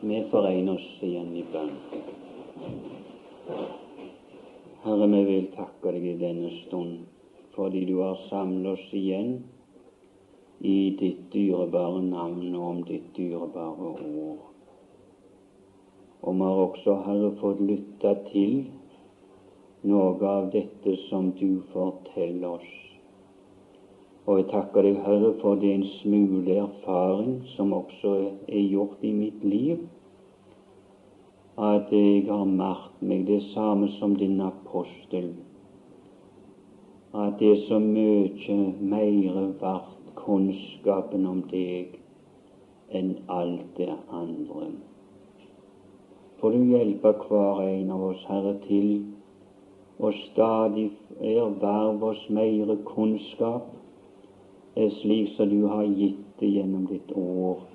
Vi forener oss igjen i bønn. Herre, vi vil takke deg i denne stund fordi du har samlet oss igjen i ditt dyrebare navn og om ditt dyrebare ord. Og vi har også, Herre, fått lytte til noe av dette som du forteller oss. Og jeg takker deg, Herre, for det en smule erfaring som også er gjort i mitt liv, at jeg har merket meg det samme som din apostel, at det er så mye mer verdt kunnskapen om deg enn alt det andre. Får du hjelpe hver en av oss, Herre, til å stadig erverve oss mer kunnskap? er slik som du har gitt det gjennom ditt ord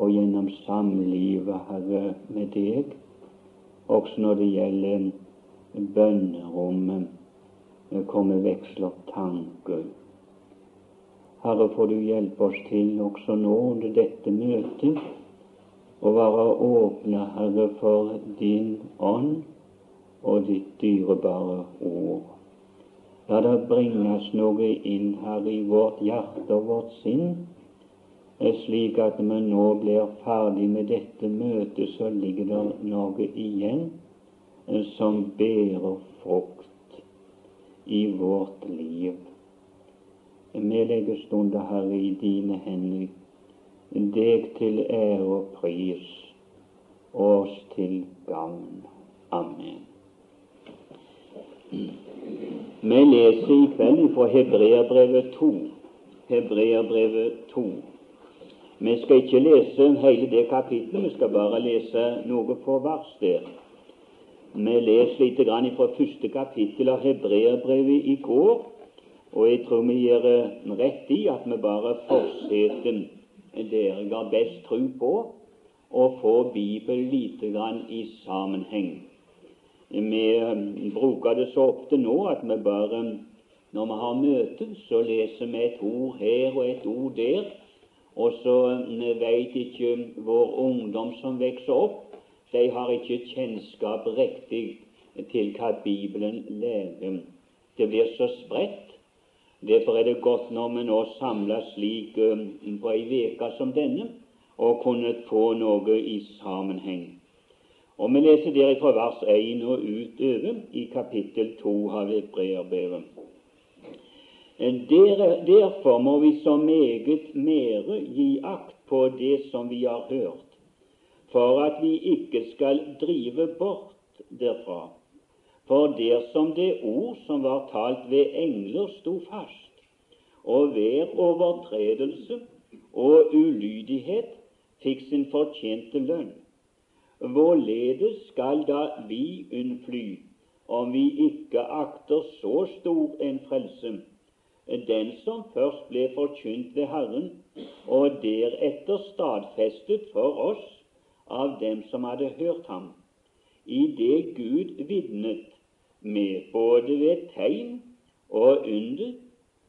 og gjennom samlivet, Herre, med deg, også når det gjelder bønnerommet, komme veksler tanker. Herre, får du hjelpe oss til også nå under dette møtet å være åpne, Herre, for din ånd og ditt dyrebare ord. La det bringes noe inn her i vårt hjerte og vårt sinn, slik at vi nå blir ferdig med dette møtet, så ligger det noe igjen som bærer frukt i vårt liv. Vi legger stunder, Herre, i dine hender, deg til ære og pris, og oss til gagn. Amen. Vi leser i kveld fra Hebreabrevet 2. Hebreabrevet 2. Vi skal ikke lese hele det kapitlet, vi skal bare lese noe på vers der. Vi leser litt fra første kapittel av Hebreabrevet i går, og jeg tror vi gjør rett i at vi bare fortsetter der jeg har best tro på, og får Bibelen lite grann i sammenheng. Vi eh, bruker det så ofte nå at vi bare når vi har møte, så leser vi et ord her og et ord der, og så vi eh, veit ikke vår ungdom som vokser opp, de har ikke kjennskap riktig til hva Bibelen lærer. Det blir så spredt. Derfor er det godt når vi nå samles slik på ei uke som denne, og kunne få noe i sammenheng. Og Vi leser der fra vers 1 og utover i kapittel 2 av Hebreerbrevet. Derfor må vi så meget mere gi akt på det som vi har hørt, for at vi ikke skal drive bort derfra. For dersom det ord som var talt ved engler, sto fast, og hver overtredelse og ulydighet fikk sin fortjente lønn, Hvorledes skal da vi unnfly, om vi ikke akter så stor en frelse? Den som først ble forkynt ved Herren, og deretter stadfestet for oss av dem som hadde hørt ham, i det Gud vitnet med både ved tegn og under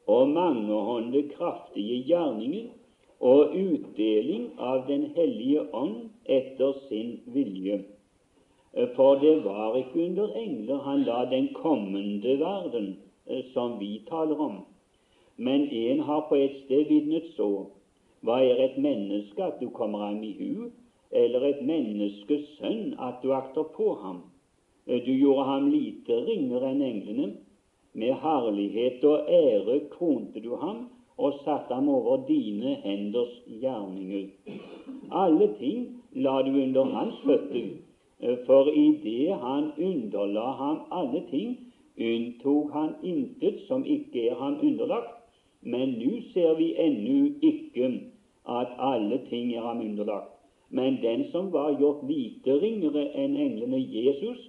og mangehånde kraftige gjerninger og utdeling av Den hellige ånd etter sin vilje. For det var ikke under engler han la den kommende verden eh, som vi taler om. Men en har på et sted vitnet så. Hva er et menneske at du kommer ham i hu, eller et menneskes sønn at du akter på ham? Eh, du gjorde ham lite ringere enn englene. Med herlighet og ære kronte du ham og satte ham over dine henders gjerninger. Alle ting la du under hans føtter, for i det han underla ham alle ting, unntok han intet som ikke er ham underlagt. Men nå ser vi ennå ikke at alle ting er ham underlagt. Men den som var gjort lite ringere enn englene Jesus,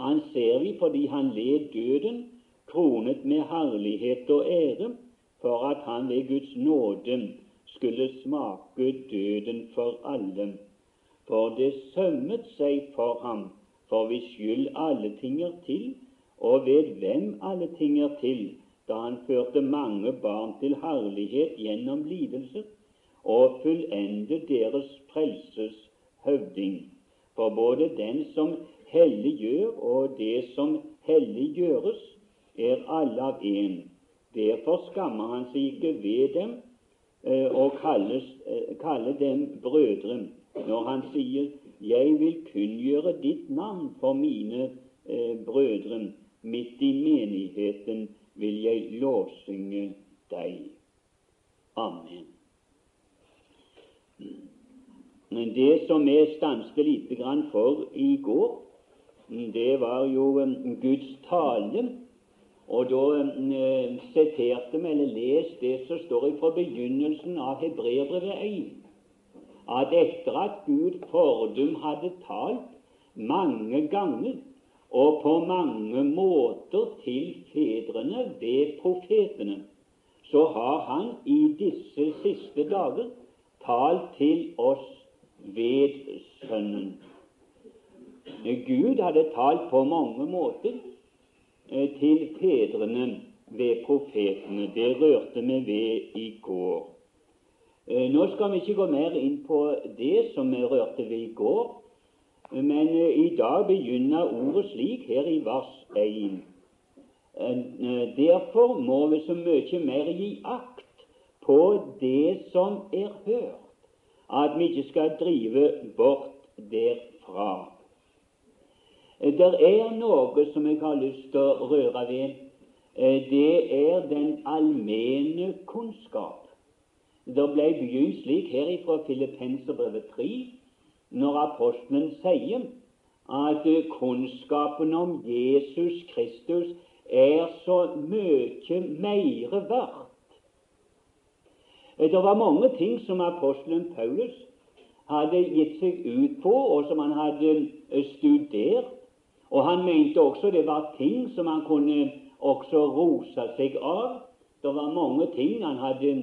han ser vi fordi han led døden, kronet med herlighet og ære, for at han ved Guds nåde skulle smake døden for alle. For det sømmet seg for ham, for hvis skyld alle ting er til, og ved hvem alle ting er til, da han førte mange barn til herlighet gjennom lidelser, og fullende deres frelses høvding. For både den som helliggjør, og det som helliggjøres, er alle av én. Derfor skammer han seg ikke ved dem og kalles, eh, kaller dem brødre, når han sier 'Jeg vil kunngjøre ditt navn for mine eh, brødre'. Midt i menigheten vil jeg lovsynge deg. Amen. Men det som vi stanset lite grann for i går, det var jo Guds tale og da eh, siterte vi eller leste det som står fra begynnelsen av Hebreerbrevet 1, at etter at Gud fordum hadde talt mange ganger og på mange måter til fedrene ved profetene, så har Han i disse siste dager talt til oss ved Sønnen. Gud hadde talt på mange måter til fedrene ved profetene. Det rørte vi ved i går. Eh, nå skal vi ikke gå mer inn på det som vi rørte ved i går, men eh, i dag begynner ordet slik her i vers 1. Derfor må vi så mye mer gi akt på det som er hørt, at vi ikke skal drive bort derfra. Det er noe som jeg har lyst til å røre ved. Eh, det er den allmenne kunnskap. Det ble begynt slik her fra Filippenserbrevet 3, når apostelen sier at kunnskapen om Jesus Kristus er så mye mer verdt. Eh, det var mange ting som apostelen Paulus hadde gitt seg ut på, og som han hadde eh, studert og han mente også det var ting som han kunne også rose seg av. Det var mange ting. Han hadde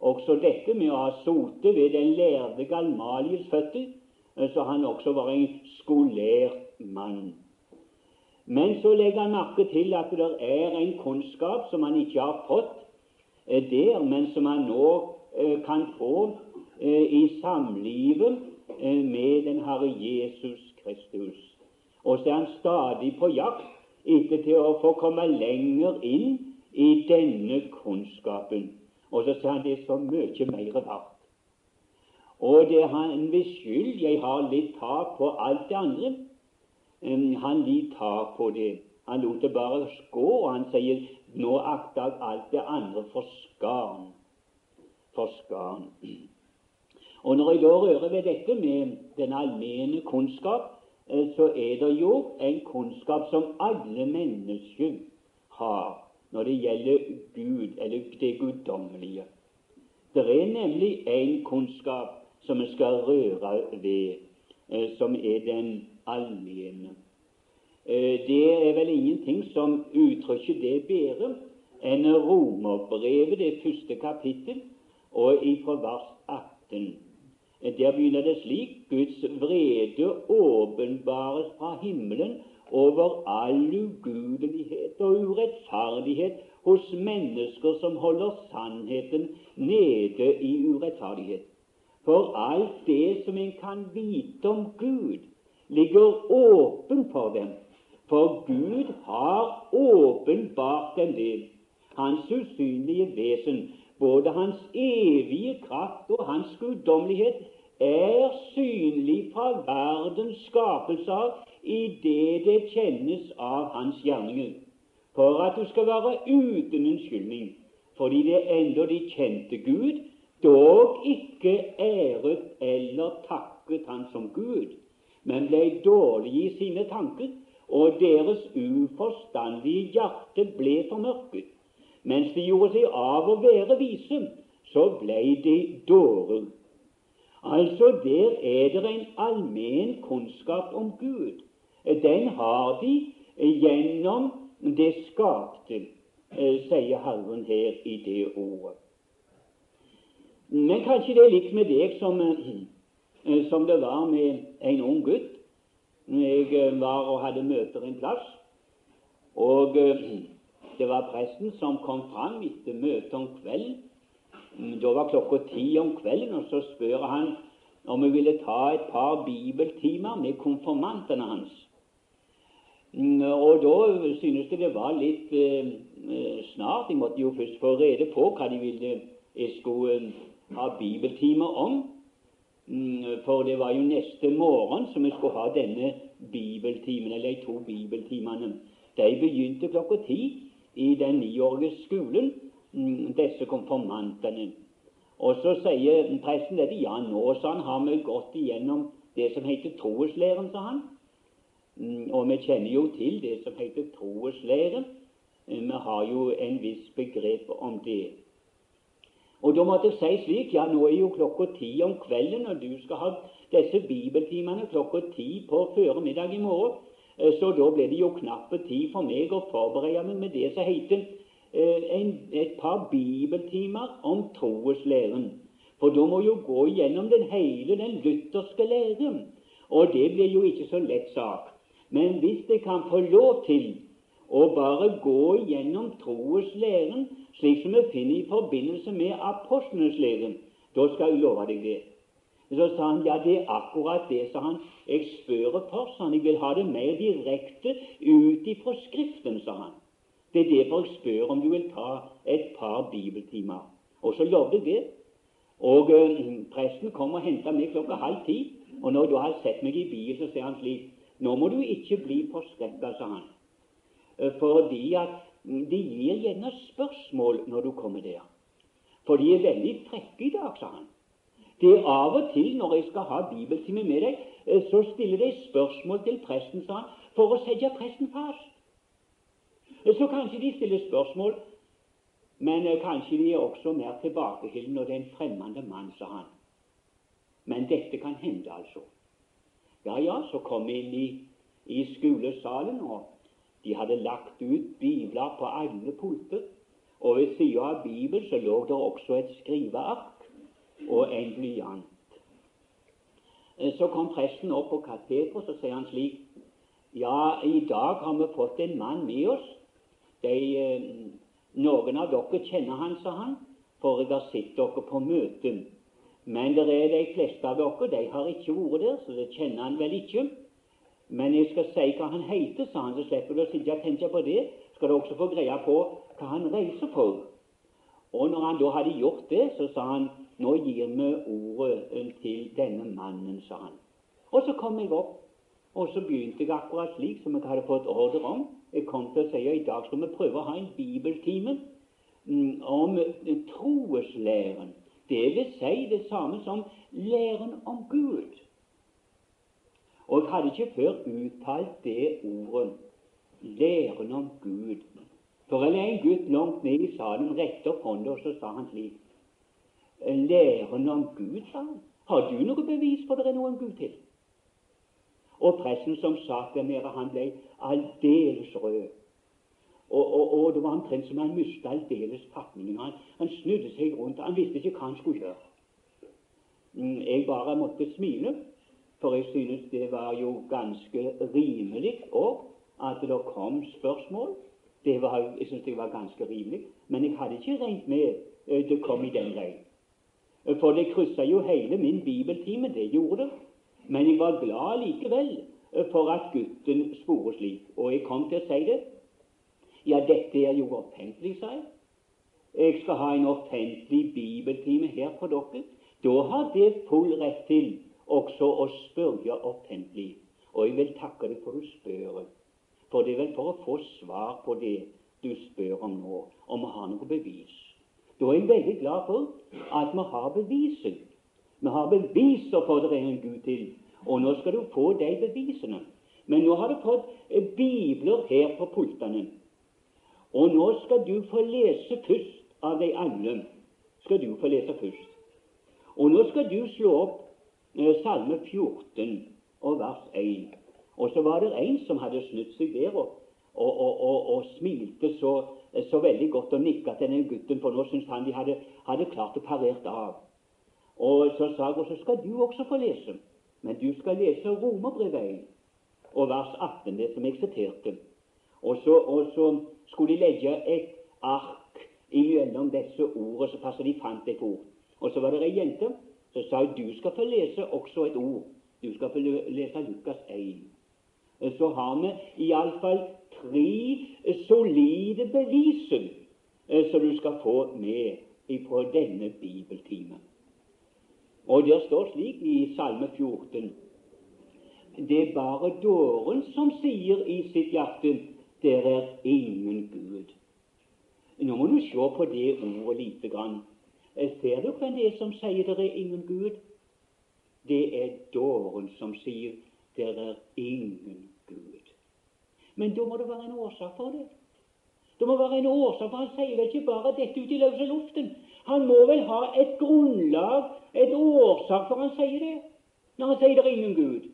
også dette med å ha sotet ved den lærde Galmalies føtter, så han også var en skolert mann. Men så legger han merke til at det er en kunnskap som han ikke har fått eh, der, men som han nå eh, kan få eh, i samlivet med den Herre Jesus Kristus. Og så er han stadig på jakt etter til å få komme lenger inn i denne kunnskapen. Og så sier han det er så mye mer verdt. Og det er han ved skyld jeg har litt tak på alt det andre. Han litt tak på det. Han lot det bare gå, og han sier nå akter jeg alt det andre for skarn. For skarn. Og når jeg da rører ved dette med den allmenne kunnskap, så er det jo en kunnskap som alle mennesker har når det gjelder Gud, eller det guddommelige. Det er nemlig en kunnskap som vi skal røre ved, eh, som er den allmenne. Eh, det er vel ingenting som uttrykker det bedre enn Romerbrevet, det første kapittel, og ifra vers 18. Der begynner det slik Guds vrede åpenbares fra himmelen over all ugudelighet og urettferdighet hos mennesker som holder sannheten nede i urettferdighet. For alt det som en kan vite om Gud, ligger åpen for dem. For Gud har åpenbart dem det, hans usynlige vesen, både hans evige kraft og hans guddommelighet er synlig fra verdens skapelse av i det det kjennes av hans gjerninger, for at du skal være uten unnskyldning, fordi det enda de kjente Gud, dog ikke æret eller takket Han som Gud, men ble dårlige i sine tanker, og deres uforstandige hjerte ble formørket. Mens de gjorde seg av å være vise, så ble de dårer. Altså, der er det en allmenn kunnskap om Gud. Den har de gjennom det skapte, eh, sier Herren her i det ordet. Men kanskje det er likt med deg som, eh, som det var med en ung gutt. Jeg eh, var og hadde møter en plass, og det var presten som kom fram etter møtet om kvelden mm, Da var klokka ti om kvelden, og så spør han om vi ville ta et par bibeltimer med konfirmantene hans. Mm, og da synes jeg det var litt eh, eh, snart. De måtte jo først få rede på hva de ville jeg skulle eh, ha bibeltimer om. Mm, for det var jo neste morgen som vi skulle ha denne bibeltimen, eller de to bibeltimene. De begynte klokka ti i den niårige skolen, mm, disse konfirmantene. Og så sier presten dette. Ja, nå sa han, har vi gått igjennom det som heter troeslæren, sa han. Mm, og vi kjenner jo til det som heter troeslæren. Eh, vi har jo en viss begrep om det. Og da måtte jeg si slik Ja, nå er jo klokka ti om kvelden, og du skal ha disse bibeltimene klokka ti på formiddag i morgen. Eh, så da ble det jo knapp tid for meg å forberede meg med det som heter Eh, en, et par bibeltimer om troeslæren. For da må jo gå gjennom den hele den lutherske lære. Og det blir jo ikke så lett sak. Men hvis jeg kan få lov til å bare gå gjennom troeslæren, slik som vi finner i forbindelse med apostlenes lære, da skal jeg love deg det. Så sa han ja, det er akkurat det, sa han. Jeg spør for, sa han. Jeg vil ha det mer direkte ut ifra Skriften, sa han. Det er derfor jeg spør om du vil ta et par bibeltimer. Og så lovde jeg det. Og øh, presten kom og henta meg klokka halv ti. Og når du har sett meg i bil, så sier han slik Nå må du ikke bli forskrekka, sa han. Eh, fordi at de gir gjerne spørsmål når du kommer der. For de er veldig frekke i dag, sa han. Det er av og til når jeg skal ha bibeltime med deg, eh, så stiller de spørsmål til presten, sa han, for å sette presten fast. Så kanskje de stiller spørsmål, men eh, kanskje de er også mer tilbakeholdne når det er en fremmede mann, sa han. Men dette kan hende, altså. Ja, ja, så kom vi inn i, i skolesalen, og de hadde lagt ut bibler på alle pulter. Og ved siden av Bibelen så lå det også et skriveark og en blyant. Eh, så kom presten opp på kateteret, og sier han slik Ja, i dag har vi fått en mann med oss de, eh, noen av dere kjenner han, sa han, for jeg har sett dere på møte. Men det er de fleste av dere de har ikke vært der, så det kjenner han vel ikke. Men jeg skal si hva han heter, sa han, så slipper du å sitte og tenke på det. Skal du også få greie på hva han reiser for. Og når han da hadde gjort det, så sa han nå gir vi ordet til denne mannen, sa han. Og så kom jeg opp, og så begynte jeg akkurat slik som jeg hadde fått ordre om. Jeg kom til å si at i dag skal vi prøve å ha en bibeltime mm, om troeslæren. Det vil si det samme som læren om Gud. Og jeg hadde ikke før uttalt det ordet læren om Gud. For jeg er en gutt langt ned i salen rette opp hånda, og så sa han slik Læren om Gud, sa han. Har du noe bevis på det er noen Gud til? Og presten som satt der nede, han ble aldeles rød. Og, og, og, det var omtrent som han mistet aldeles fatningen. Han, han snudde seg rundt. Han visste ikke hva han skulle gjøre. Mm, jeg bare måtte smile, for jeg synes det var jo ganske rimelig òg at det kom spørsmål. Det var, jeg synes det var ganske rimelig. Men jeg hadde ikke regnet med eh, det kom i den veien. For det kryssa jo hele min bibeltime. Det gjorde det. Men jeg var glad likevel for at gutten spore slik. Og jeg kom til å si det. Ja, dette er jo offentlig, sa jeg. Jeg skal ha en offentlig bibeltime her for dere. Da har det full rett til også å spørre offentlig. Og jeg vil takke deg for du spør. For det er vel for å få svar på det du spør om nå, om vi har noe bevis. Da er jeg veldig glad for at vi har beviser. Vi har beviser for det er en Gud til, og nå skal du få de bevisene. Men nå har du fått eh, bibler her på pultene. Og nå skal du få lese først av de alle. skal du få lese først. Og nå skal du slå opp eh, Salme 14 og vers 1. Og så var det en som hadde snudd seg der og, og, og, og smilte så, så, veldig godt og nikka til den gutten, for nå syntes han de hadde, hadde klart å parert av. Og så sa jeg og så skal du også få lese. Men du skal lese Romerbrevet og vers 18, det som jeg. Og så, og så skulle de legge et ark imellom disse ordene så passet de fant et ord. Og så var det ei jente som sa du skal få lese også et ord. Du skal få lese Lukas 1. Så har vi iallfall tre solide beviser eh, som du skal få med på denne bibeltimen. Og der står slik i Salme 14 det er bare dåren som sier i sitt hjerte der er ingen Gud. Nå må du se på det ordet lite grann. Ser du hvem det er som sier der er ingen Gud? Det er dåren som sier der er ingen. Men da må det være en årsak for det. Det må være en årsak, for han sier vel ikke bare dette ut i løse luften. Han må vel ha et grunnlag, et årsak for han sier det, når han sier det er ingen Gud.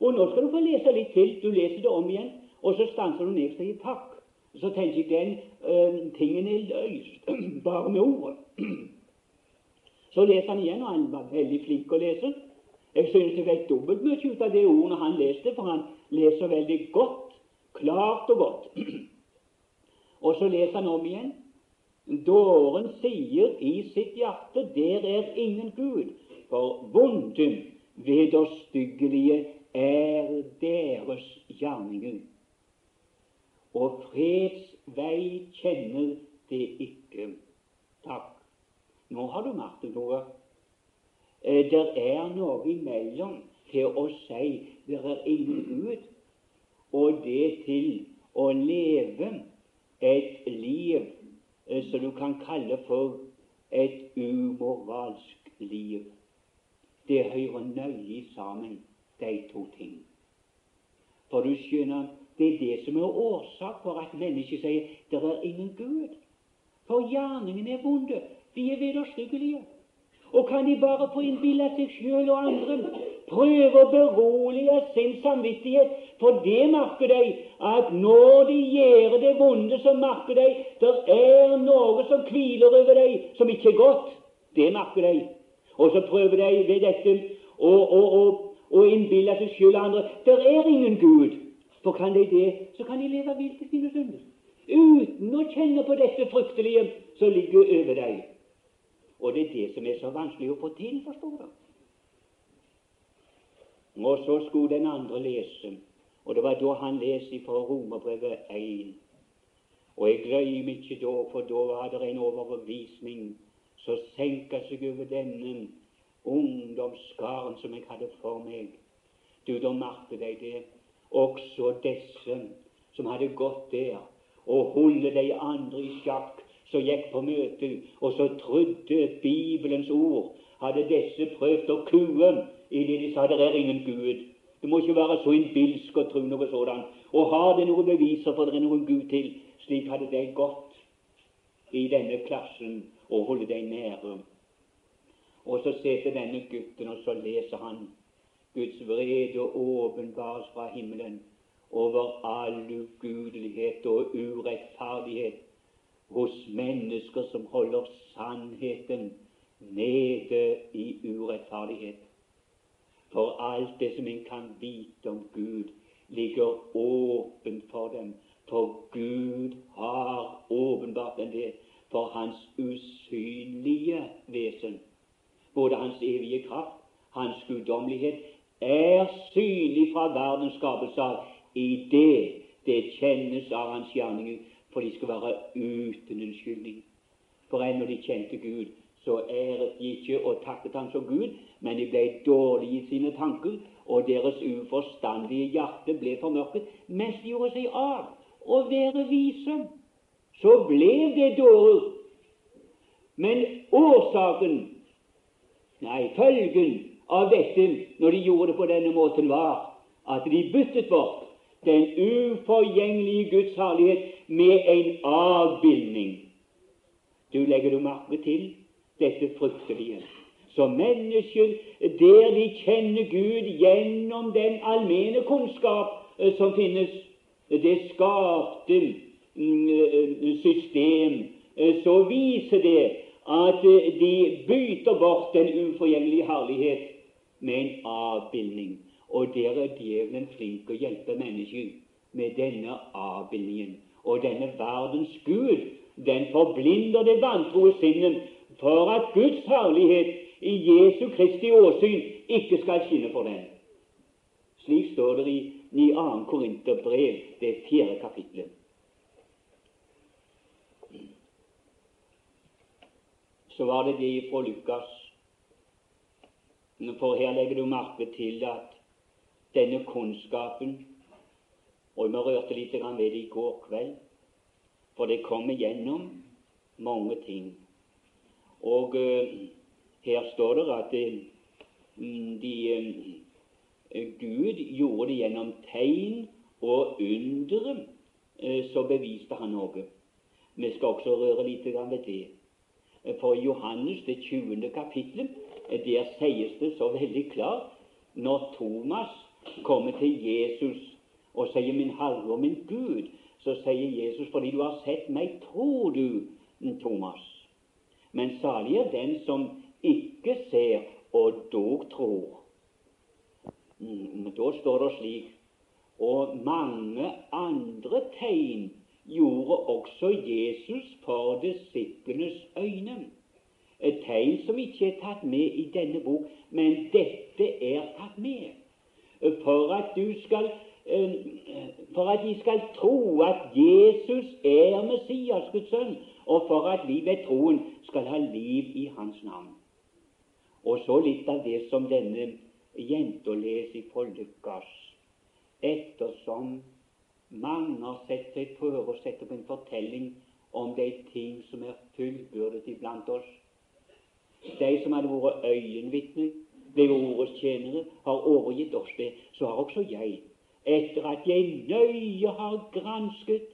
Og nå skal du få lese litt til. Du leser det om igjen, og så stanser du ned og sier takk. Så tenker jeg den øh, tingen er løst bare med ordet. Så leser han igjen, og han var veldig flink å lese. Jeg synes jeg fikk dobbelt mye ut av det ordet når han leste, for han leser veldig godt, klart og godt. Og så leser han om igjen. Dåren sier i sitt hjerte, der er ingen Gud, for vonden vederstyggelige er deres gjerninger, og freds vei kjenner det ikke. Takk. Nå har du merket noe. Eh, Der er noe imellom til å si der er ingen Gud, og det til å leve et liv eh, som du kan kalle for et umoralsk liv. Det hører nøye sammen de to ting. For du skjønner, det er det som er årsak for at mennesker sier det er ingen Gud. For gjerningene er vonde, de er vederstyggelige. Og kan de bare få innbille seg sjøl og andre, prøve å berolige sin samvittighet, for det merker de at når de gjør det vonde, så merker de det er noe som hviler over dem, som ikke er godt. Det merker de. Og så prøver de ved dette å, å, å å innbille seg sjøl og andre der er ingen Gud. For kan de det, så kan de leve vilt i sine synder uten å kjenne på dette fryktelige som ligger over deg. Og det er det som er så vanskelig å få til, forstår du. Og så skulle den andre lese, og det var da han leste fra Romerbrevet 1. Og jeg glemmer ikke da, for da var det en overbevisning som senka seg over denne ungdomsskaren som jeg hadde for meg. Du, da merket jeg det. Også disse som hadde gått der og holdt de andre i sjakk, som gikk på møte, og så trodde Bibelens ord, hadde disse prøvd å kue i det de sa det er ingen Gud. Du må ikke være så innbilsk og tro noe sådant. Og har det noen beviser for det er noen Gud til? Slik hadde de gått i denne klassen og holdt dem nære. Og så sitter denne gutten, og så leser han Guds vrede åpenbares fra himmelen over all ugudelighet og urettferdighet hos mennesker som holder sannheten nede i urettferdighet. For alt det som en kan vite om Gud, ligger åpent for dem. For Gud har åpenbart en det for hans usynlige vesen både hans evige kraft, hans guddommelighet, er synlig fra verdens skapelse av i det det kjennes av hans gjerninger, for de skal være uten unnskyldning. For enn når de kjente Gud, så æret de ikke og takket Han som Gud, men de ble dårlige i sine tanker, og deres uforstandige hjerte ble formørket, mens de gjorde seg av å være vise. Så ble det dårer. Men årsaken Nei, følgen av dette når de gjorde det på denne måten, var at de byttet bort den uforgjengelige Guds herlighet med en avbildning. Du legger du merke til dette fryktelige. Så mennesker, der de kjenner Gud gjennom den allmenne kunnskap eh, som finnes, det skapte mm, eh, system, eh, så viser det at de bytter bort den uforgjengelige herlighet med en avbildning. Og der er djevelen flink å hjelpe mennesker med denne avbildningen. Og denne verdens Gud den forblinder det vantro sinnet, for at Guds herlighet i Jesu Kristi åsyn ikke skal skinne for den. Slik står det i, i 2. Korinterbrev, det fjerde kapitlet. Så var det det fra Lukas. For her legger du merke til at denne kunnskapen Og vi rørte litt ved det i går kveld, for det kommer gjennom mange ting. Og uh, her står det at uh, de, uh, Gud gjorde det gjennom tegn og undre, så beviste han noe. Vi skal også røre litt ved det. For i Johannes det 20. kapittelet, der sies det så veldig klart når Thomas kommer til Jesus og sier 'Min Herre og min Gud', så sier Jesus 'Fordi du har sett meg, tror du, Thomas'. Men salig er den som ikke ser og dog tror. Mm, da står det slik Og mange andre tegn gjorde også Jesus for disiplenes øyne. Et tegn som ikke er tatt med i denne bok, men dette er tatt med. For at, skal, eh, for at de skal tro at Jesus er Messias, Guds sønn, og for at vi ved troen skal ha liv i Hans navn. Og så litt av det som denne jenta leser fra Lukas. Ettersom mange har sett seg prøve å sette opp en fortelling om de ting som er fullbyrdet iblant oss, de som hadde vært øyenvitner, ble ordets tjenere, har overgitt oss det. Så har også jeg, etter at jeg nøye har gransket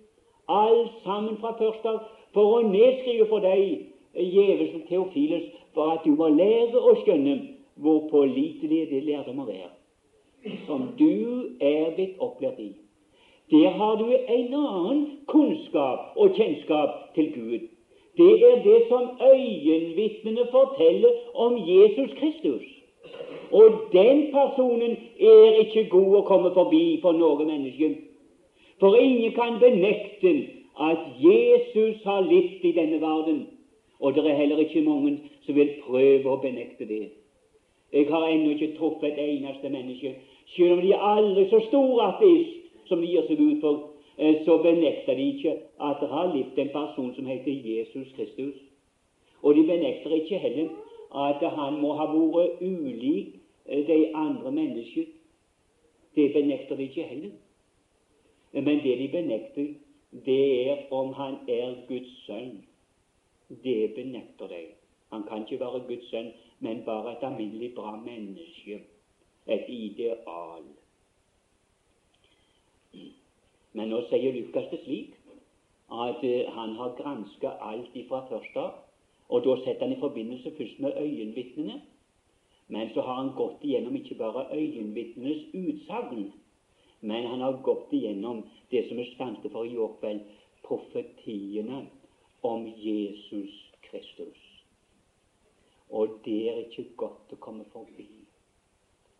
alt sammen fra første av, for å nedskrive for deg djevelsen Teofiles, for at du må lære å skjønne hvor pålitelige det lærdommer er, som du er blitt opplært i. Der har du en annen kunnskap og kjennskap til Gud det er det som øyenvitnene forteller om Jesus Kristus. Og den personen er ikke god å komme forbi for noe menneske. For ingen kan benekte at Jesus har levd i denne verden. Og det er heller ikke mange som vil prøve å benekte det. Jeg har ennå ikke truffet et eneste menneske, selv om de er aldri så store ateist som de gir seg ut for, Eh, så benekter de ikke at det har levd en person som heter Jesus Kristus. Og de benekter ikke heller at han må ha vært ulik eh, de andre mennesker. Det benekter de ikke heller. Men det de benekter, det er om han er Guds sønn. Det benekter de. Han kan ikke være Guds sønn, men bare et alminnelig bra menneske. Et ideal. Men nå sier Lukas det slik at uh, han har granska alt ifra først av, og da setter han i forbindelse først med øyenvitnene. Men så har han gått igjennom ikke bare øyenvitnenes utsagn, men han har gått igjennom det som er stanset for i år kveld, profetiene om Jesus Kristus. Og det er ikke godt å komme forbi.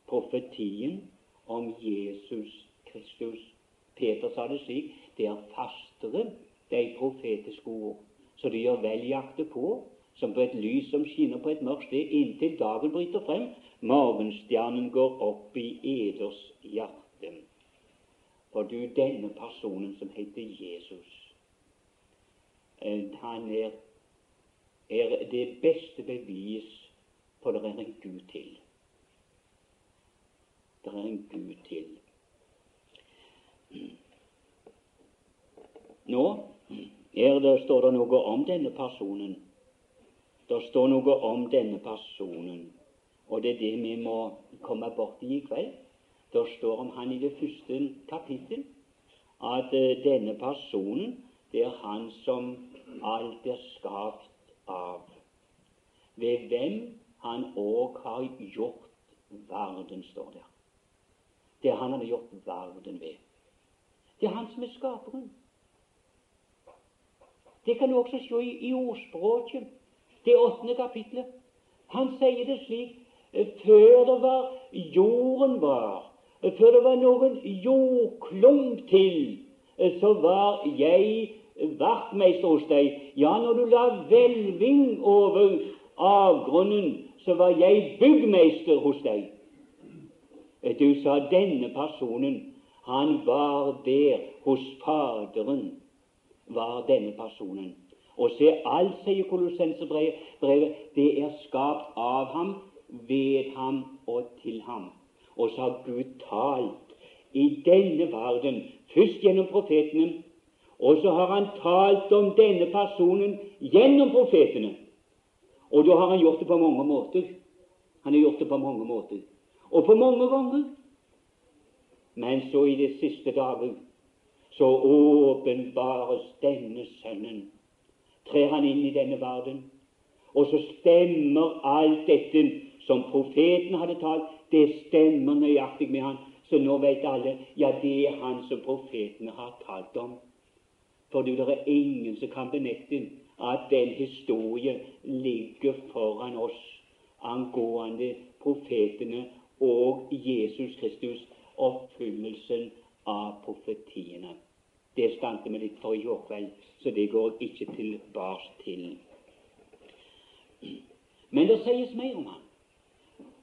Profetien om Jesus Kristus Peter sa det slik det er fastere de profetiske ord, så de gjør vel jakte på, som på et lys som skinner på et mørkt sted, inntil dagen bryter frem, morgenstjernen går opp i eders hjerte. For du, denne personen som heter Jesus, eh, han er, er det beste bevis på det er en Gud til. Det er en Gud til. Nå det, står det noe om denne personen. Det står noe om denne personen, og det er det vi må komme borti i kveld. Det står om han i det første kapittel at uh, denne personen, det er han som alt er skapt av, ved hvem han òg har gjort verden, står der. Det han har gjort verden ved. Det er han som er skaperen. Det kan du også se i, i ordspråket, det åttende kapitlet. Han sier det slik før det var jorden var, før det var noen jordklump til, så var jeg vaktmester hos deg. Ja, når du la hvelving over avgrunnen, så var jeg byggmester hos deg. Du sa denne personen, han var der hos Faderen, var denne personen. Og se, alt, sier Kolossenserbrevet, det er skapt av ham, ved ham og til ham. Og så har Gud talt i denne verden, først gjennom profetene, og så har han talt om denne personen gjennom profetene. Og da har han gjort det på mange måter. Han har gjort det på mange måter. Og på mange ganger. Men så i de siste dager så åpenbares denne Sønnen. Trer han inn i denne verden, og så stemmer alt dette som profeten hadde talt, det stemmer nøyaktig med han. Så nå vet alle ja, det er han som profetene har talt om. For det er ingen som kan benekte at den historien ligger foran oss angående profetene og Jesus Kristus, oppfyllelsen av profetiene. Det stante vi litt for i går kveld, så det går jeg ikke tilbake til. Men det sies mer om ham.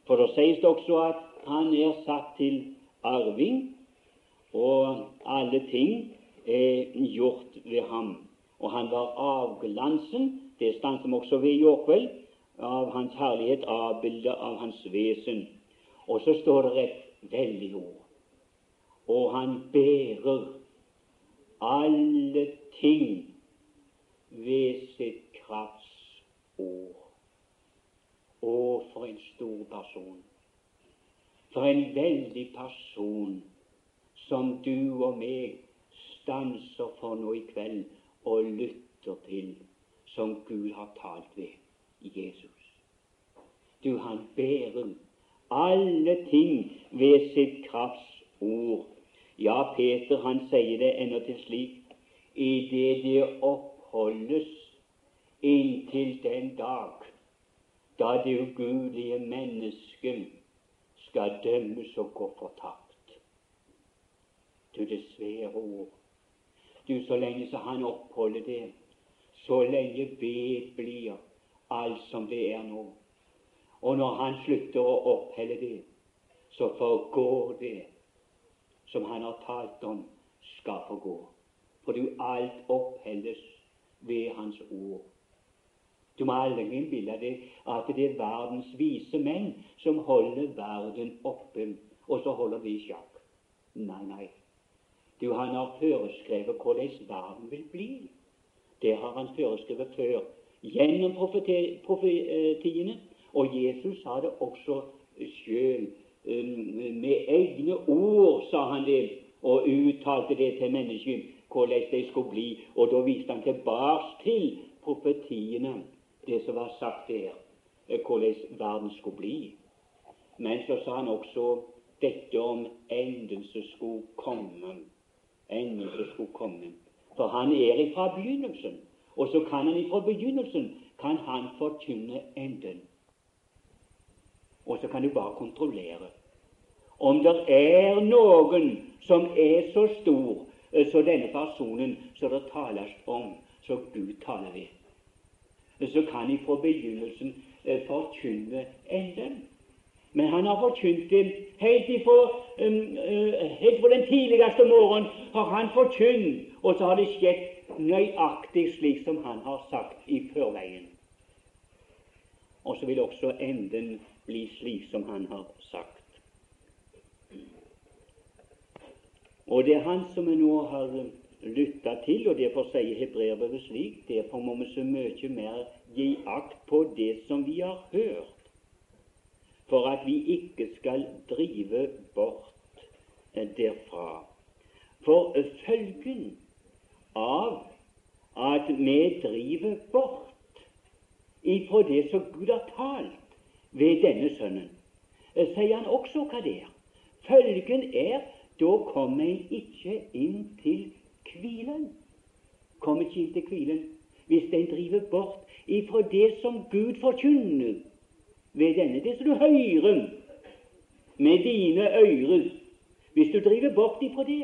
For det sies det også at han er satt til arving, og alle ting er gjort ved ham. Og han var avglansen, det stanset vi også ved i går kveld, av hans herlighet, avbildet av hans vesen. Og så står det et veldig ord. Og han bærer alle ting ved sitt kraftsord. Å, for en stor person. For en veldig person som du og meg stanser for nå i kveld og lytter til, som Gud har talt ved Jesus. Du, han bærer alle ting ved sitt krafts ord. Ja, Peter han sier det endatil til slik i det det oppholdes inntil den dag da det ugudelige mennesket skal dømmes og gå fortapt. Du, det svære ord. Du, så lenge så han oppholder det, så lenge ved blir alt som det er nå. Og når han slutter å opphelle det, så forgår det som han har talt om, skal forgå. For du, alt opphelles ved hans ord. Du må aldri innbille deg at det er verdens vise menn som holder verden oppe, og så holder vi i sjakk. Nei, nei. Du, han har foreskrevet hvordan verden vil bli. Det har han foreskrevet før gjennom profetiene, og Jesus sa det også sjøl. Um, med egne ord sa han det, og uttalte det til mennesket hvordan det skulle bli. Og da viste han tilbake til profetiene det som var sagt der, eh, hvordan verden skulle bli. Men så sa han også dette om enden som skulle komme. Enden så skulle komme. For han er ifra begynnelsen, og så kan han ifra begynnelsen kan han forkynne enden. Og så kan du bare kontrollere om det er noen som er så stor så som denne personen som det tales om, som Gud taler ved så kan han fra begynnelsen eh, forkynne enden. Men han har forkynt det helt ifra, um, uh, helt fra den tidligste morgen. har han forkynt, og så har det skjedd nøyaktig slik som han har sagt i førveien. Og så vil også enden bli slik som han har sagt. Og det er han som vi nå har lytta til, og derfor sier hebreerbrevet slik derfor må vi så mye mer gi akt på det som vi har hørt, for at vi ikke skal drive bort derfra. For følgen av at vi driver bort ifra det som Gud har talt ved denne sønnen, sier han også hva det er. Følgen er da kommer en ikke inn til hvilen. Kommer ikke inn til hvilen hvis den driver bort ifra det som Gud forkynner ved denne det som du høre med dine ører. Hvis du driver bort ifra det,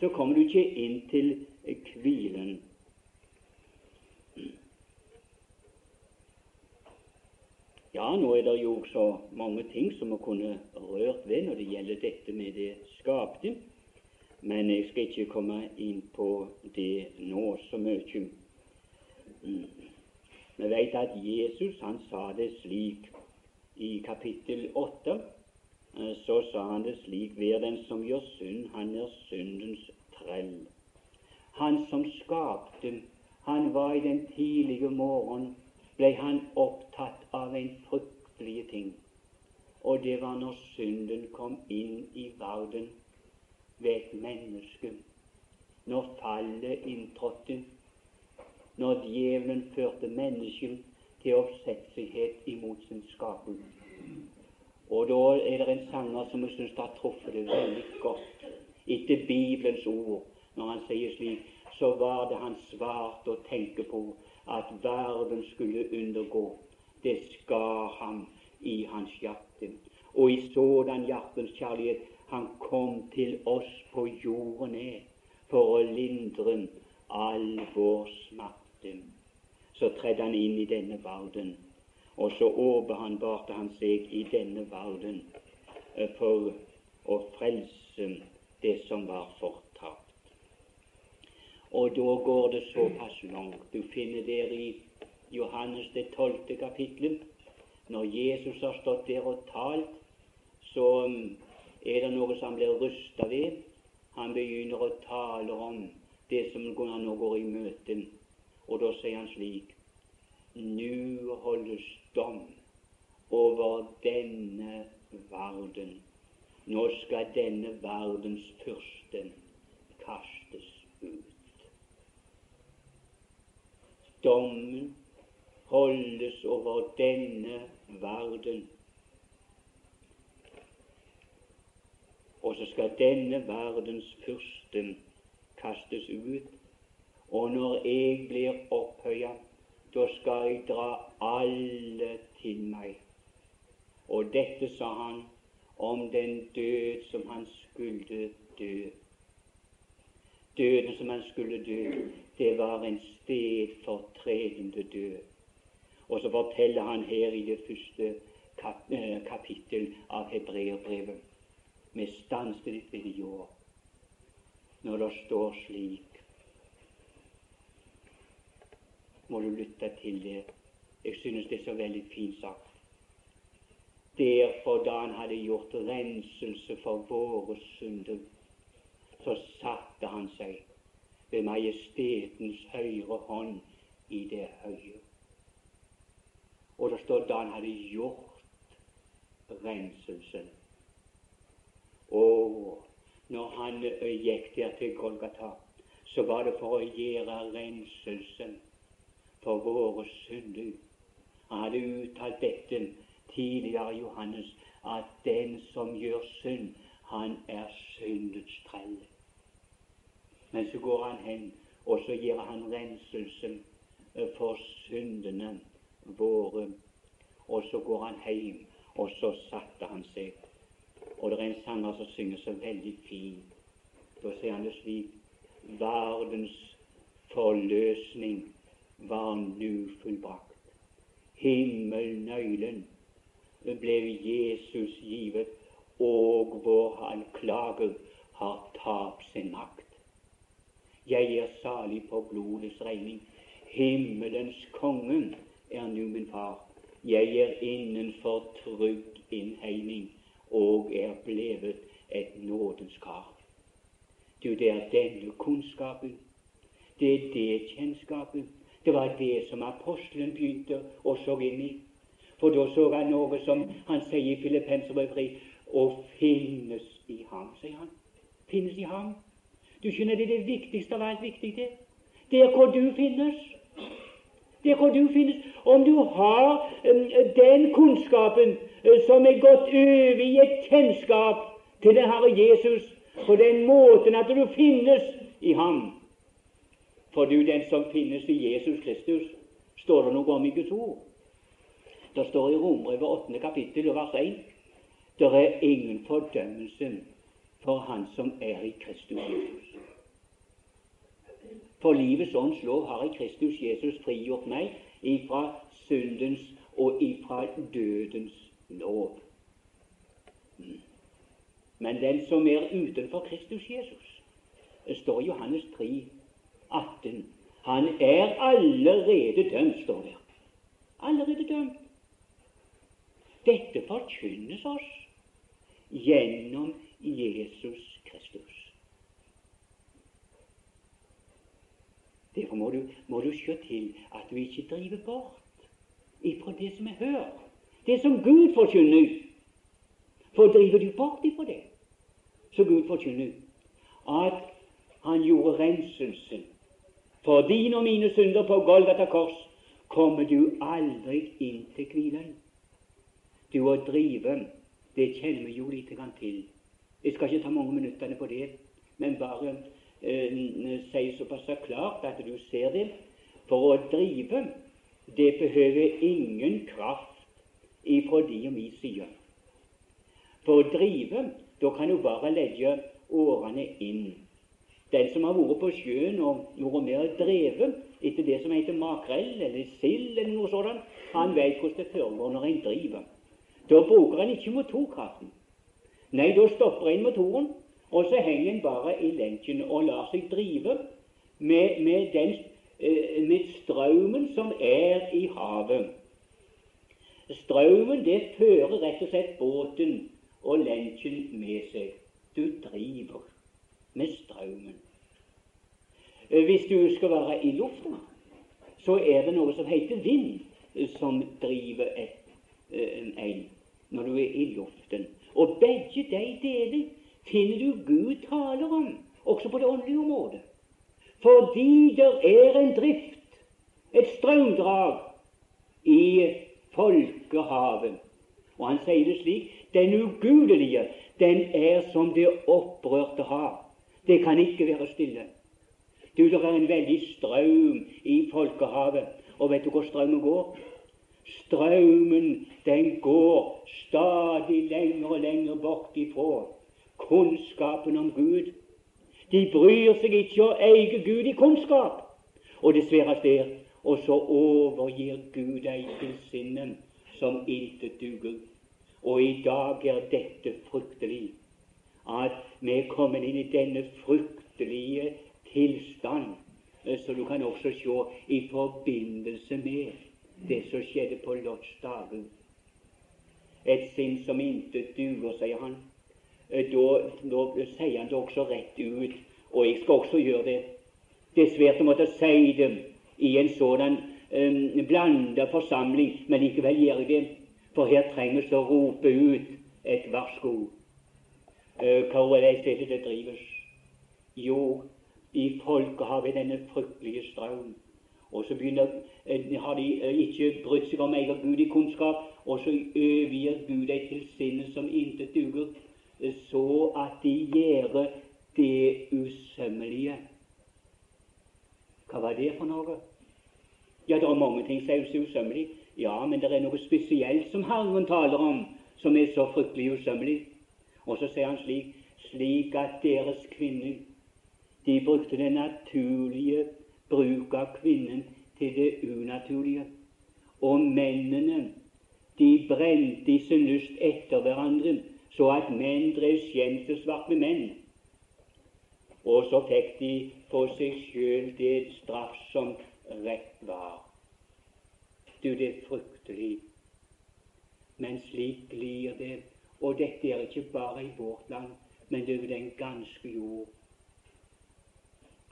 så kommer du ikke inn til hvilen. Ja, nå er det jo så mange ting som vi kunne rørt ved når det gjelder dette med det skapte, men jeg skal ikke komme inn på det nå så mye. Mm. Vi vet at Jesus han sa det slik i kapittel 8. Eh, så sa han det slik Vær den som gjør synd, han er syndens trell. Han som skapte, han var i den tidlige morgen ble han opptatt av en fryktelig ting, og det var når synden kom inn i verden ved et menneske, når fallet inntrådte, når djevelen førte mennesket til oppsetsighet imot sin skaper. Og da er det en sanger som jeg syns har truffet det veldig godt etter Bibelens ord, når han sier slik så var det han svarte å tenke på at verden skulle undergå. Det skar ham i hans hjerte. Og i sådan hjertens kjærlighet han kom til oss på jorden ned for å lindre all vår smerte. Så tredde han inn i denne verden, og så åpenbarte han seg i denne verden eh, for å frelse det som var fortapt. og da går det såpass langt. Du finner der i Johannes det tolvte kapittelet. Når Jesus har stått der og talt, så um, er det noe som han blir rysta ved. Han begynner å tale om det som han nå går i møte. Og da sier han slik Nå holdes dom over denne verden. Nå skal denne verdens fyrste kastes ut. Dommen holdes over denne verden. Og så skal denne verdens fyrste kastes ut. Og når jeg blir opphøya, da skal jeg dra alle til meg. Og dette sa han om den død som han skulle dø. Døden som han skulle dø, det var en stedfortredende død. Og så forteller han her i det første kap eh, kapittel av Hebreerbrevet ved i år når det står slik Må du lytte til det. Jeg synes det er så veldig fint sagt. Derfor, da han hadde gjort renselse for våre synder, så satte han seg ved majestetens høyre hånd i det høye. Og det står da han hadde gjort renselsen. Og når han gikk der til Golgata, så var det for å gjøre renselsen for våre synder. Han hadde uttalt dette tidligere, Johannes, at den som gjør synd, han er syndets trell. Men så går han hen, og så gir han renselse eh, for syndene våre. Og så går han hjem, og så satte han seg. Og det er en sanger som synger så veldig fint. Da sier han det slik Verdens forløsning var nu fullbrakt. Himmelnøylen ble Jesus givet, og vår anklager har tapt sin makt. Jeg er salig på blodets regning. Himmelens konge er nu min far. Jeg er innenfor trygg innhegning og er blevet et nådens kar. Du, det er denne kunnskapen, det er det kjennskapet. Det var det som apostelen begynte å så inn i. For da så han noe som han sier i Filippenserbrevet å finnes i ham, sier han. Finnes i ham. Du skjønner, det er det viktigste av alt viktig. det. Der hvor du finnes. Der hvor du finnes. Om du har um, den kunnskapen uh, som er gått over i et kjennskap til den Herre Jesus på den måten at du finnes i ham. For du, den som finnes i Jesus Kristus, står det noe om i Guds ord. Det står i Romerbrevet 8. kapittel og vers 1 det er ingen fordømmelse for han som er i Kristus Jesus. For livets ånds lov har i Kristus Jesus frigjort meg ifra syndens og ifra dødens lov. Men den som er utenfor Kristus Jesus, står i Johannes 3, 18, han er allerede dømt, står der. Allerede dømt. Dette forkynnes oss gjennom Jesus Kristus. Derfor må du, må du se til at du ikke driver bort ifra det som er hør, det som Gud forkynner. For driver du bort ifra det, så Gud forkynner at han gjorde renselsen for dine og mine synder på Golgata kors, kommer du aldri inn til hvilen. Du å drive, det kjenner vi jo lite grann til. Jeg skal ikke ta mange minuttene på det, men bare eh, si såpass klart at du ser det. For å drive, det behøver ingen kraft ifra de og min side. For å drive, da kan du bare legge årene inn. Den som har vært på sjøen og vært og drevet etter det som heter makrell eller sild eller noe sånt, han vet hvordan det foregår når en driver. Da bruker en ikke motorkraften. Nei, da stopper en motoren, og så henger en bare i lenken og lar seg drive med, med, den, eh, med strømmen som er i havet. Strømmen det fører rett og slett båten og lenken med seg. Du driver med strømmen. Hvis du skal være i lufta, så er det noe som heter vind, som driver et, eh, en når du er i luften. Og begge de deler finner du Gud taler om, også på det åndelige området. Fordi det er en drift, et strømdrag, i folkehavet. Og han sier det slik den ugudelige, den er som det opprørte hav. Det kan ikke være stille. Du, det er en veldig strøm i folkehavet. Og vet du hvor strømmen går? Strømmen den går stadig lenger og lenger bort ifra kunnskapen om Gud. De bryr seg ikke å eie Gud i kunnskap. Og det sværes der. Og så overgir Gud deg til sinnen som intet duger. Og i dag er dette fryktelig, at vi er kommet inn i denne fryktelige tilstand, så du kan også se i forbindelse med det som skjedde på Lots. Et sinn som intet duger, sier han. Eh, da, da sier han det også rett ut, og jeg skal også gjøre det. Det er svært å måtte si det i en sådan um, blanda forsamling, men likevel gjør jeg det. For her trenger vi å rope ut et varsko. Uh, hvor er det stedet det drives? Jo, i folket har vi denne fryktelige strøm. Og så begynner, eh, har de eh, ikke brydd seg om egen Gud i kunnskap, og så overgir Gud dem til sinnet som intet duger, så at de gjør det usømmelige. Hva var det for noe? Ja, det er mange ting som er usømmelig. Ja, men det er noe spesielt som Herren taler om, som er så fryktelig usømmelig. Og så sier han slik slik at deres kvinner de brukte den naturlige bruk av kvinnen til det unaturlige. Og mennene de brente i sin lyst etter hverandre, så at menn drev skjemselsvart med menn. Og så fikk de på seg sjøl det straff som rett var. Du, det er fryktelig. Men slik blir det. Og dette er ikke bare i vårt land, men det er den ganske jord.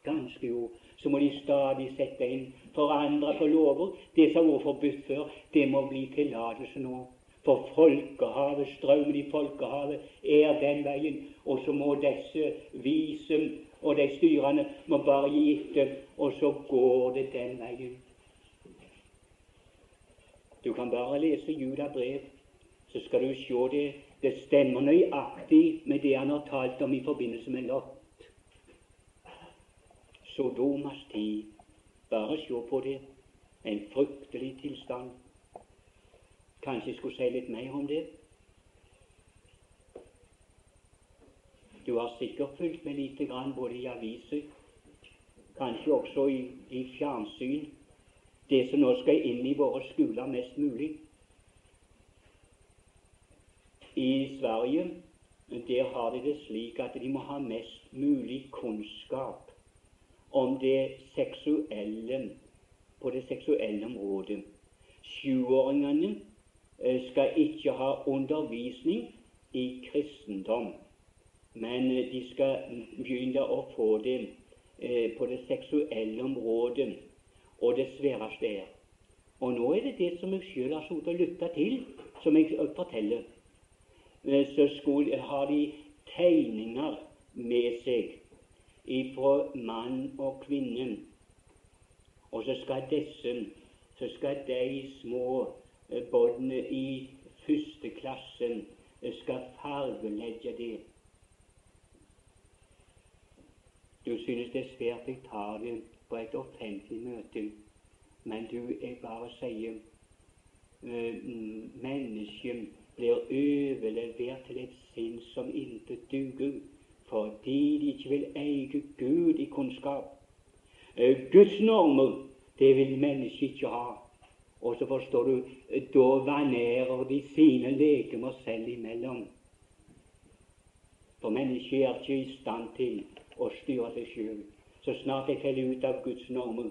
Ganske jord så må de stadig sette inn, forandre på lover. Det som var forbudt før, det må bli tillatelse nå. For folkehavet, strømmen i folkehavet, er den veien. Og så må disse vise og de styrende må bare gi etter, og så går det den veien. Du kan bare lese Juda brev, så skal du se det. Det stemmer nøyaktig med det han har talt om i forbindelse med Lot. Sodomas tid. Bare se på det. En fryktelig tilstand. Kanskje jeg skulle si litt mer om det. Du har sikkert fulgt med lite grann både i aviser, kanskje også i, i fjernsyn, det som nå skal inn i våre skoler mest mulig. I Sverige der har de det slik at de må ha mest mulig kunnskap om det seksuelle på det seksuelle området. Sjuåringene eh, skal ikke ha undervisning i kristendom, men eh, de skal begynne å få det eh, på det seksuelle området. Og det sværeste er Og nå er det det som jeg selv har sittet og lytta til, som jeg forteller. Så skulle, har de tegninger med seg ifra mann og kvinne. Og så skal disse så skal de små båndene i første klassen skal fargelegge det. Du synes det er svært jeg tar det på et offentlig møte, men du, jeg bare sier uh, mennesket blir overlevert til et sinn som intet duger, fordi de ikke vil eie Gud i kunnskap. Uh, Guds normer, det vil mennesket ikke ha. Og så forstår du, da vanerer de sine legemer selv imellom. For mennesket er ikke i stand til å styre seg sjøl. Så snart jeg faller ut av Guds normer,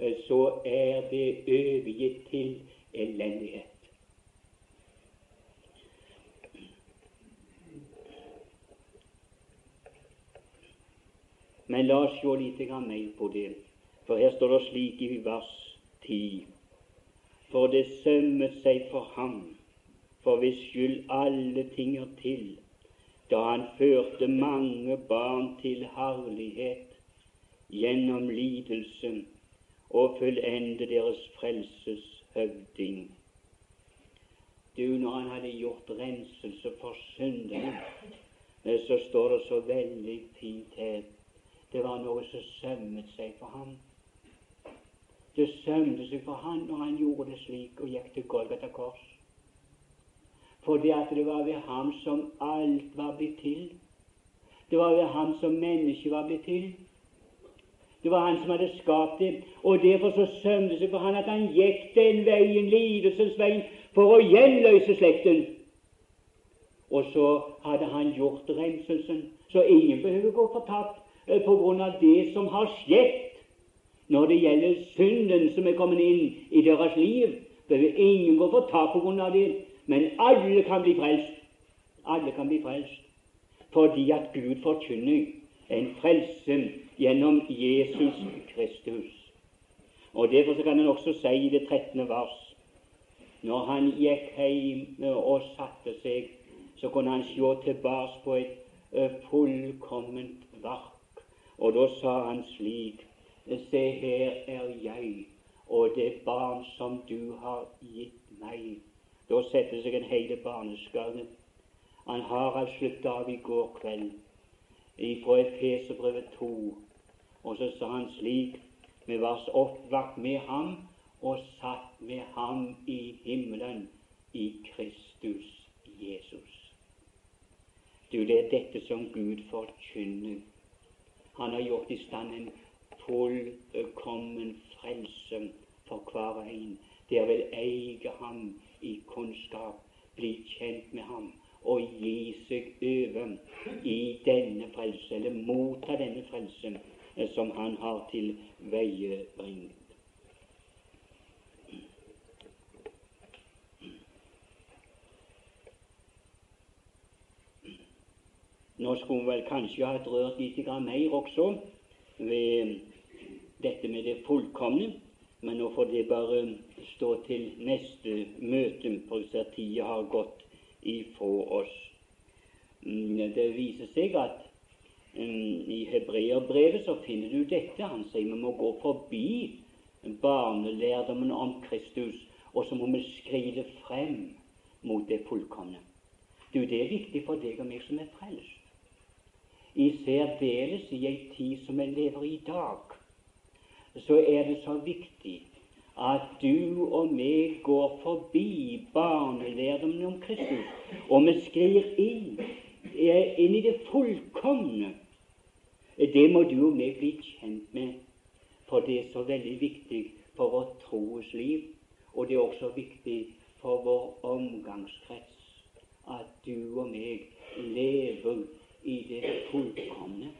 eh, så er det overgitt til elendighet. Men la oss se litt mer på det, for her står det slik i vers 10 for det sømmet seg for ham, for hvis skyld alle ting er til, da han førte mange barn til herlighet gjennom lidelsen og fullende deres frelses høvding. Du, når han hadde gjort renselse for syndene, så står det så veldig fint her det var noe som sømmet seg for ham. Det sømte seg for ham når han gjorde det slik og gikk til Golgata kors. Fordi at det var ved ham som alt var blitt til. Det var ved ham som mennesket var blitt til. Det var han som hadde skapt det. Og derfor så sømte seg for han at han gikk den veien, lidelsens veien, for å gjenløse slekten. Og så hadde han gjort renselsen, så ingen behøver gå fortapt på grunn av det som har skjedd når det gjelder synden som er kommet inn i deres liv, behøver ingen gå fortapt på grunn av det, men alle kan bli frelst. Alle kan bli frelst fordi at Gud forkynner en frelse gjennom Jesus Kristus. Og Derfor kan en også si i det 13. vers når han gikk hjem og satte seg, så kunne han se tilbake på et eh, fullkomment verk. Og da sa han slik Se, her er jeg og det barn som du har gitt meg. Da setter seg en hele barneskare. Han har alt sluttet av i går kveld ifra Efeserbrevet 2. Og så sa han slik Vi var oppvakt med ham og satt med ham i himmelen i Kristus Jesus. Du, det er dette som Gud forkynner. Han har gjort i stand en fullkommen frelse for hver en. Der vil eie ham i kunnskap, bli kjent med ham og gi seg over i denne frelse, eller motta denne frelsen som han har til veiebringt. Nå skulle vi vel kanskje ha rørt litt mer også ved dette med det fullkomne, men nå får det bare stå til neste møte, for tida har gått ifra oss. Mm, det viser seg at um, i hebreerbrevet så finner du dette. Han sier vi må gå forbi barnelærdommen om Kristus, og så må vi skride frem mot det fullkomne. Du, Det er viktig for deg og meg som er frelst. I særdeles i ei tid som vi lever i dag, så er det så viktig at du og meg går forbi barnelærdommen om Kristus, og vi sklir inn, inn i det fullkomne. Det må du og meg bli kjent med, for det er så veldig viktig for vårt troes liv, og det er også viktig for vår omgangskrets. at du og meg lever i det fullkomne.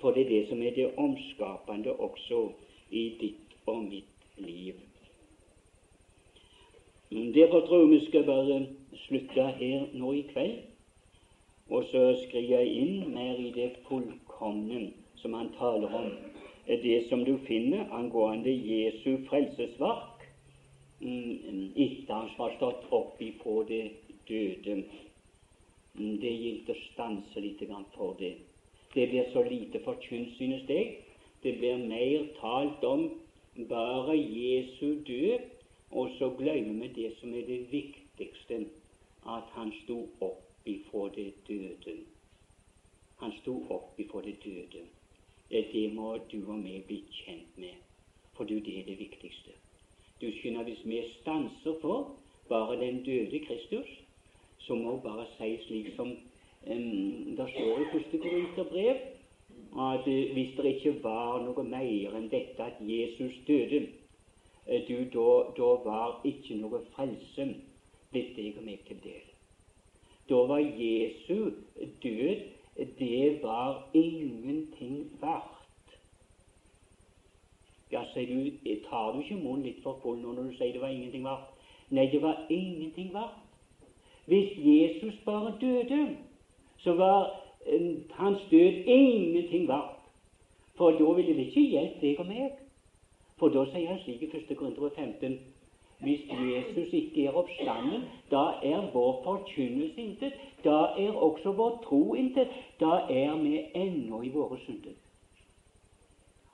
For det er det som er det omskapende også i ditt og mitt liv. Derfor tror jeg vi skal bare slutte her nå i kveld, og så skriver jeg inn mer i det fullkomne som han taler om. Det som du finner angående Jesu frelsesverk mm, etter han har stått opp ifra det døde. Mm, det gjelder å stanse litt for det. Det blir så lite forkynt, synes jeg. Det blir mer talt om bare Jesu død, og så glemmer vi det som er det viktigste, at han sto opp ifra det døde. Han sto opp ifra det døde. Det må du og meg bli kjent med, for det er det viktigste. Du skjønner, hvis vi stanser for bare den døde Kristus, så må bare si slik som um, det står i første Korinterbrev, at uh, hvis det ikke var noe mer enn dette at Jesus døde, uh, du, da, da, var ikke noe frelse blitt deg og meg til del. Da var Jesu død det var ingenting verdt. Ja, sier du, tar du ikke munnen litt for full nå når du sier det var ingenting verdt? Nei, det var ingenting verdt. Hvis Jesus bare døde, så var eh, hans død ingenting verdt. For da ville det ikke hjelpe deg og meg. For da sier han slik i 1. Korinter 15 hvis Jesus ikke er oppstanden, da er vår forkynnelse intet. Da er også vår tro intet. Da er vi ennå i våre synder.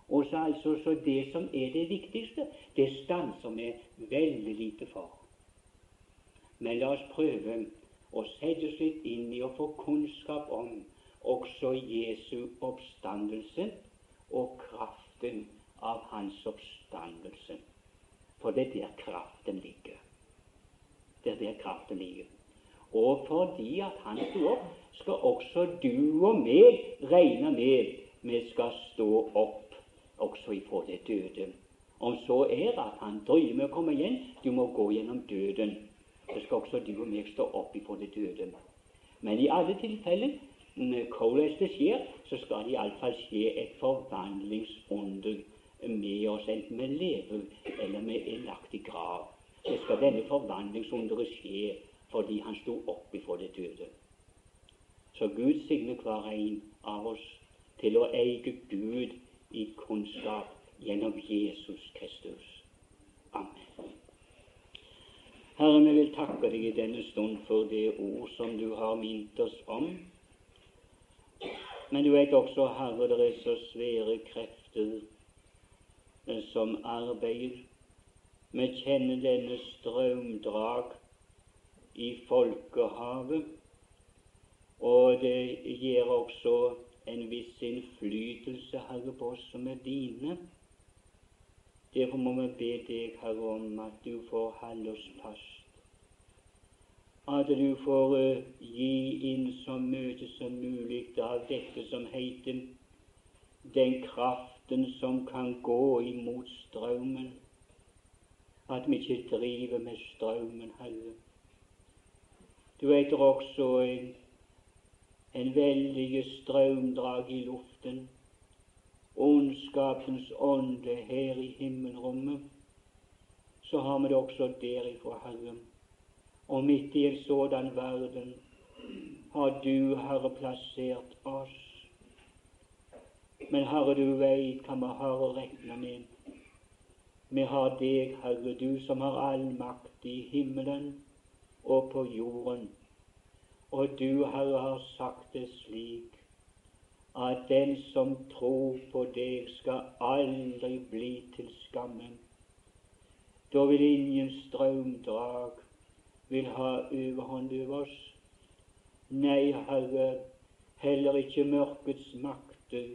Og så altså, så Det som er det viktigste, det stanser vi veldig lite for. Men la oss prøve å sette oss litt inn i å få kunnskap om også Jesu oppstandelse og kraften av hans oppstandelse. For det er der kraften ligger. Det er der kraften ligger. Og fordi at han sto opp, skal også du og meg regne med vi skal stå opp også ifra det døde. Om så er at han drømmer å komme igjen, du må gå gjennom døden så skal også du og meg stå opp ifra det døde. Men i alle tilfeller, hvordan det skjer, så skal det iallfall skje et forvandlingsunder med oss, enten vi lever eller vi er lagt i grav. Så skal denne forvandlingsunderet skje fordi han sto opp ifra det døde. Så Gud signe hver en av oss til å eie Gud i kunnskap gjennom Jesus Kristus. Amen. Herre, vi vil takke deg i denne stund for det ord som du har minnet oss om. Men du vet også, Herre, det er så svære krefter eh, som arbeider. Vi kjenner denne strømdrag i folkehavet, og det gir også en viss innflytelse, Herre, på oss som er dine. Derfor må vi be deg, Herre, om at du får holde oss fast. At du får uh, gi inn så mye som mulig av dette som heter den kraften som kan gå imot strømmen. At vi ikke driver med strømmen, Herre. Du vet også en, en veldig strømdrag i luften ondskapens ånde her i himmelrommet, så har vi det også derifra, Herre. Og midt i en sådan verden har du, Herre, plassert oss. Men Herre, du veit hva vi har å regne med. Vi har deg, Herre, du som har all makt i himmelen og på jorden. Og du, Herre, har sagt det slik at den som tror på deg, skal aldri bli til skamme. Da vil ingen strømdrag vil ha overhånd over oss. Nei, Herre, heller ikke mørkets makter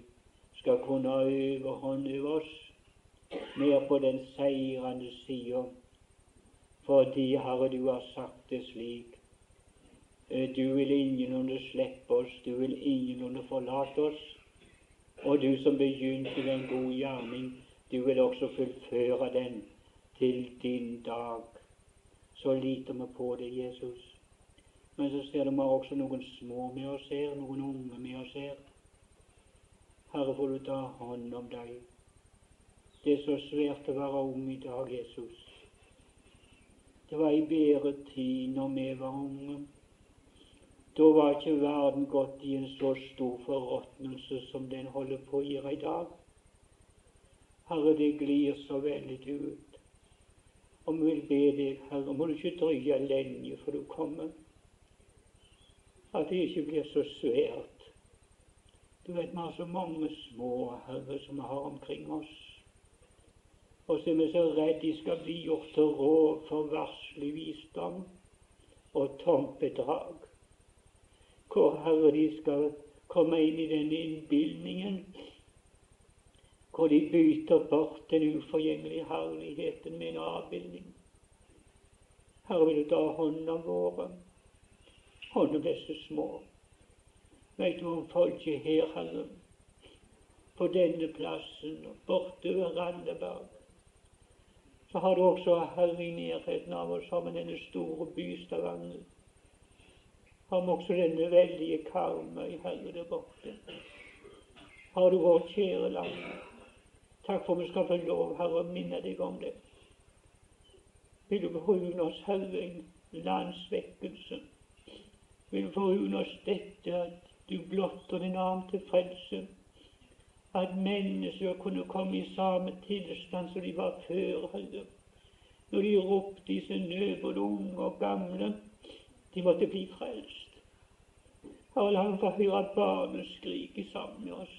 skal kunne ha overhånd over oss, mer på den seirende sida, fordi, Herre, du har sagt det slik du vil ingenlunde slippe oss, du vil ingenlunde forlate oss. Og du som begynte den gode gjerning, du vil også fullføre den til din dag. Så liter vi på det, Jesus. Men så ser du vi har også noen små med oss her, noen unge med oss her. Herre, får du ta hånd om deg. Det er så svært å være ung i dag, Jesus. Det var ei bedre tid når vi var unge. Da var ikke verden gått i en så stor forråtnelse som den holder på å gjøre i dag. Herre, det glir så veldig ut. Og vi vil be deg, Herre, må du ikke drøye lenge før du kommer at det ikke blir så svært. Du vet vi har så mange små, Herre, som vi har omkring oss. Og så er vi så redd de skal bli gjort til råd for varslig visdom og tomt bedrag. Hvor, Herre, de skal komme inn i denne innbilningen hvor de bytter bort den uforgjengelige herligheten med en avbildning. Herre, vil du ta hånd om våre hånd om disse små. Veit du om folket her, Herre, på denne plassen og ved Randaberg, så har du også Herre i nærheten av oss, vi denne store by Stavanger. Har vi også denne veldige Karmøy, Herre, der borte. Har du vårt kjære land. Takk for vi skal få lov, Herre, å minne deg om det. Vil du forune oss, Herre, en landsvekkelse vil forune oss dette at du blotter din arm til frelse, at mennesker kunne komme i samme tilstand som de var før, Herre. Når de ropte i sin nød, både unge og gamle, de måtte bli frelst. Herre, la ham få høre barnet skrike sammen med oss.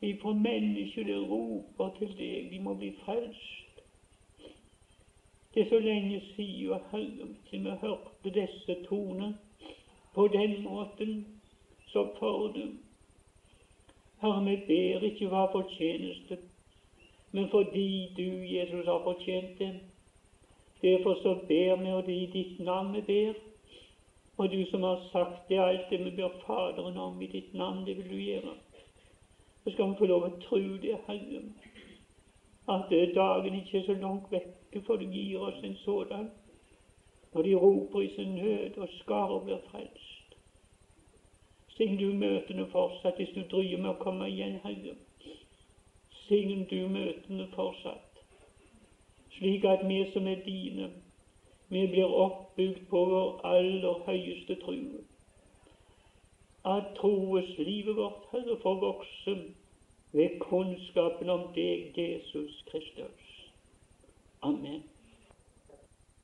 Vi får mennesker det roper til deg, de må bli frelst. Det er så lenge siden, vi hørte disse toner på den måten, som får du. Herre, vi ber ikke hva fortjeneste, men fordi du, Jesus, har fortjent det. Derfor så ber vi, og det i ditt navn vi ber. Og du som har sagt det, alt det vi ber Faderen om i ditt navn, det vil du gjøre. Så skal vi få lov å tro det, Herre, at dagen ikke er så langt vekke, for du gir oss en sådan når de roper i sin nød, og skarer blir frelst. Sign du møtene fortsatt hvis du dryer med å komme igjen, Herre. Sign du møtene fortsatt, slik at vi som er dine, vi blir oppbygd på vår aller høyeste tro. At troeslivet vårt, Herre, får vokse ved kunnskapen om deg, Jesus Kristus. Amen.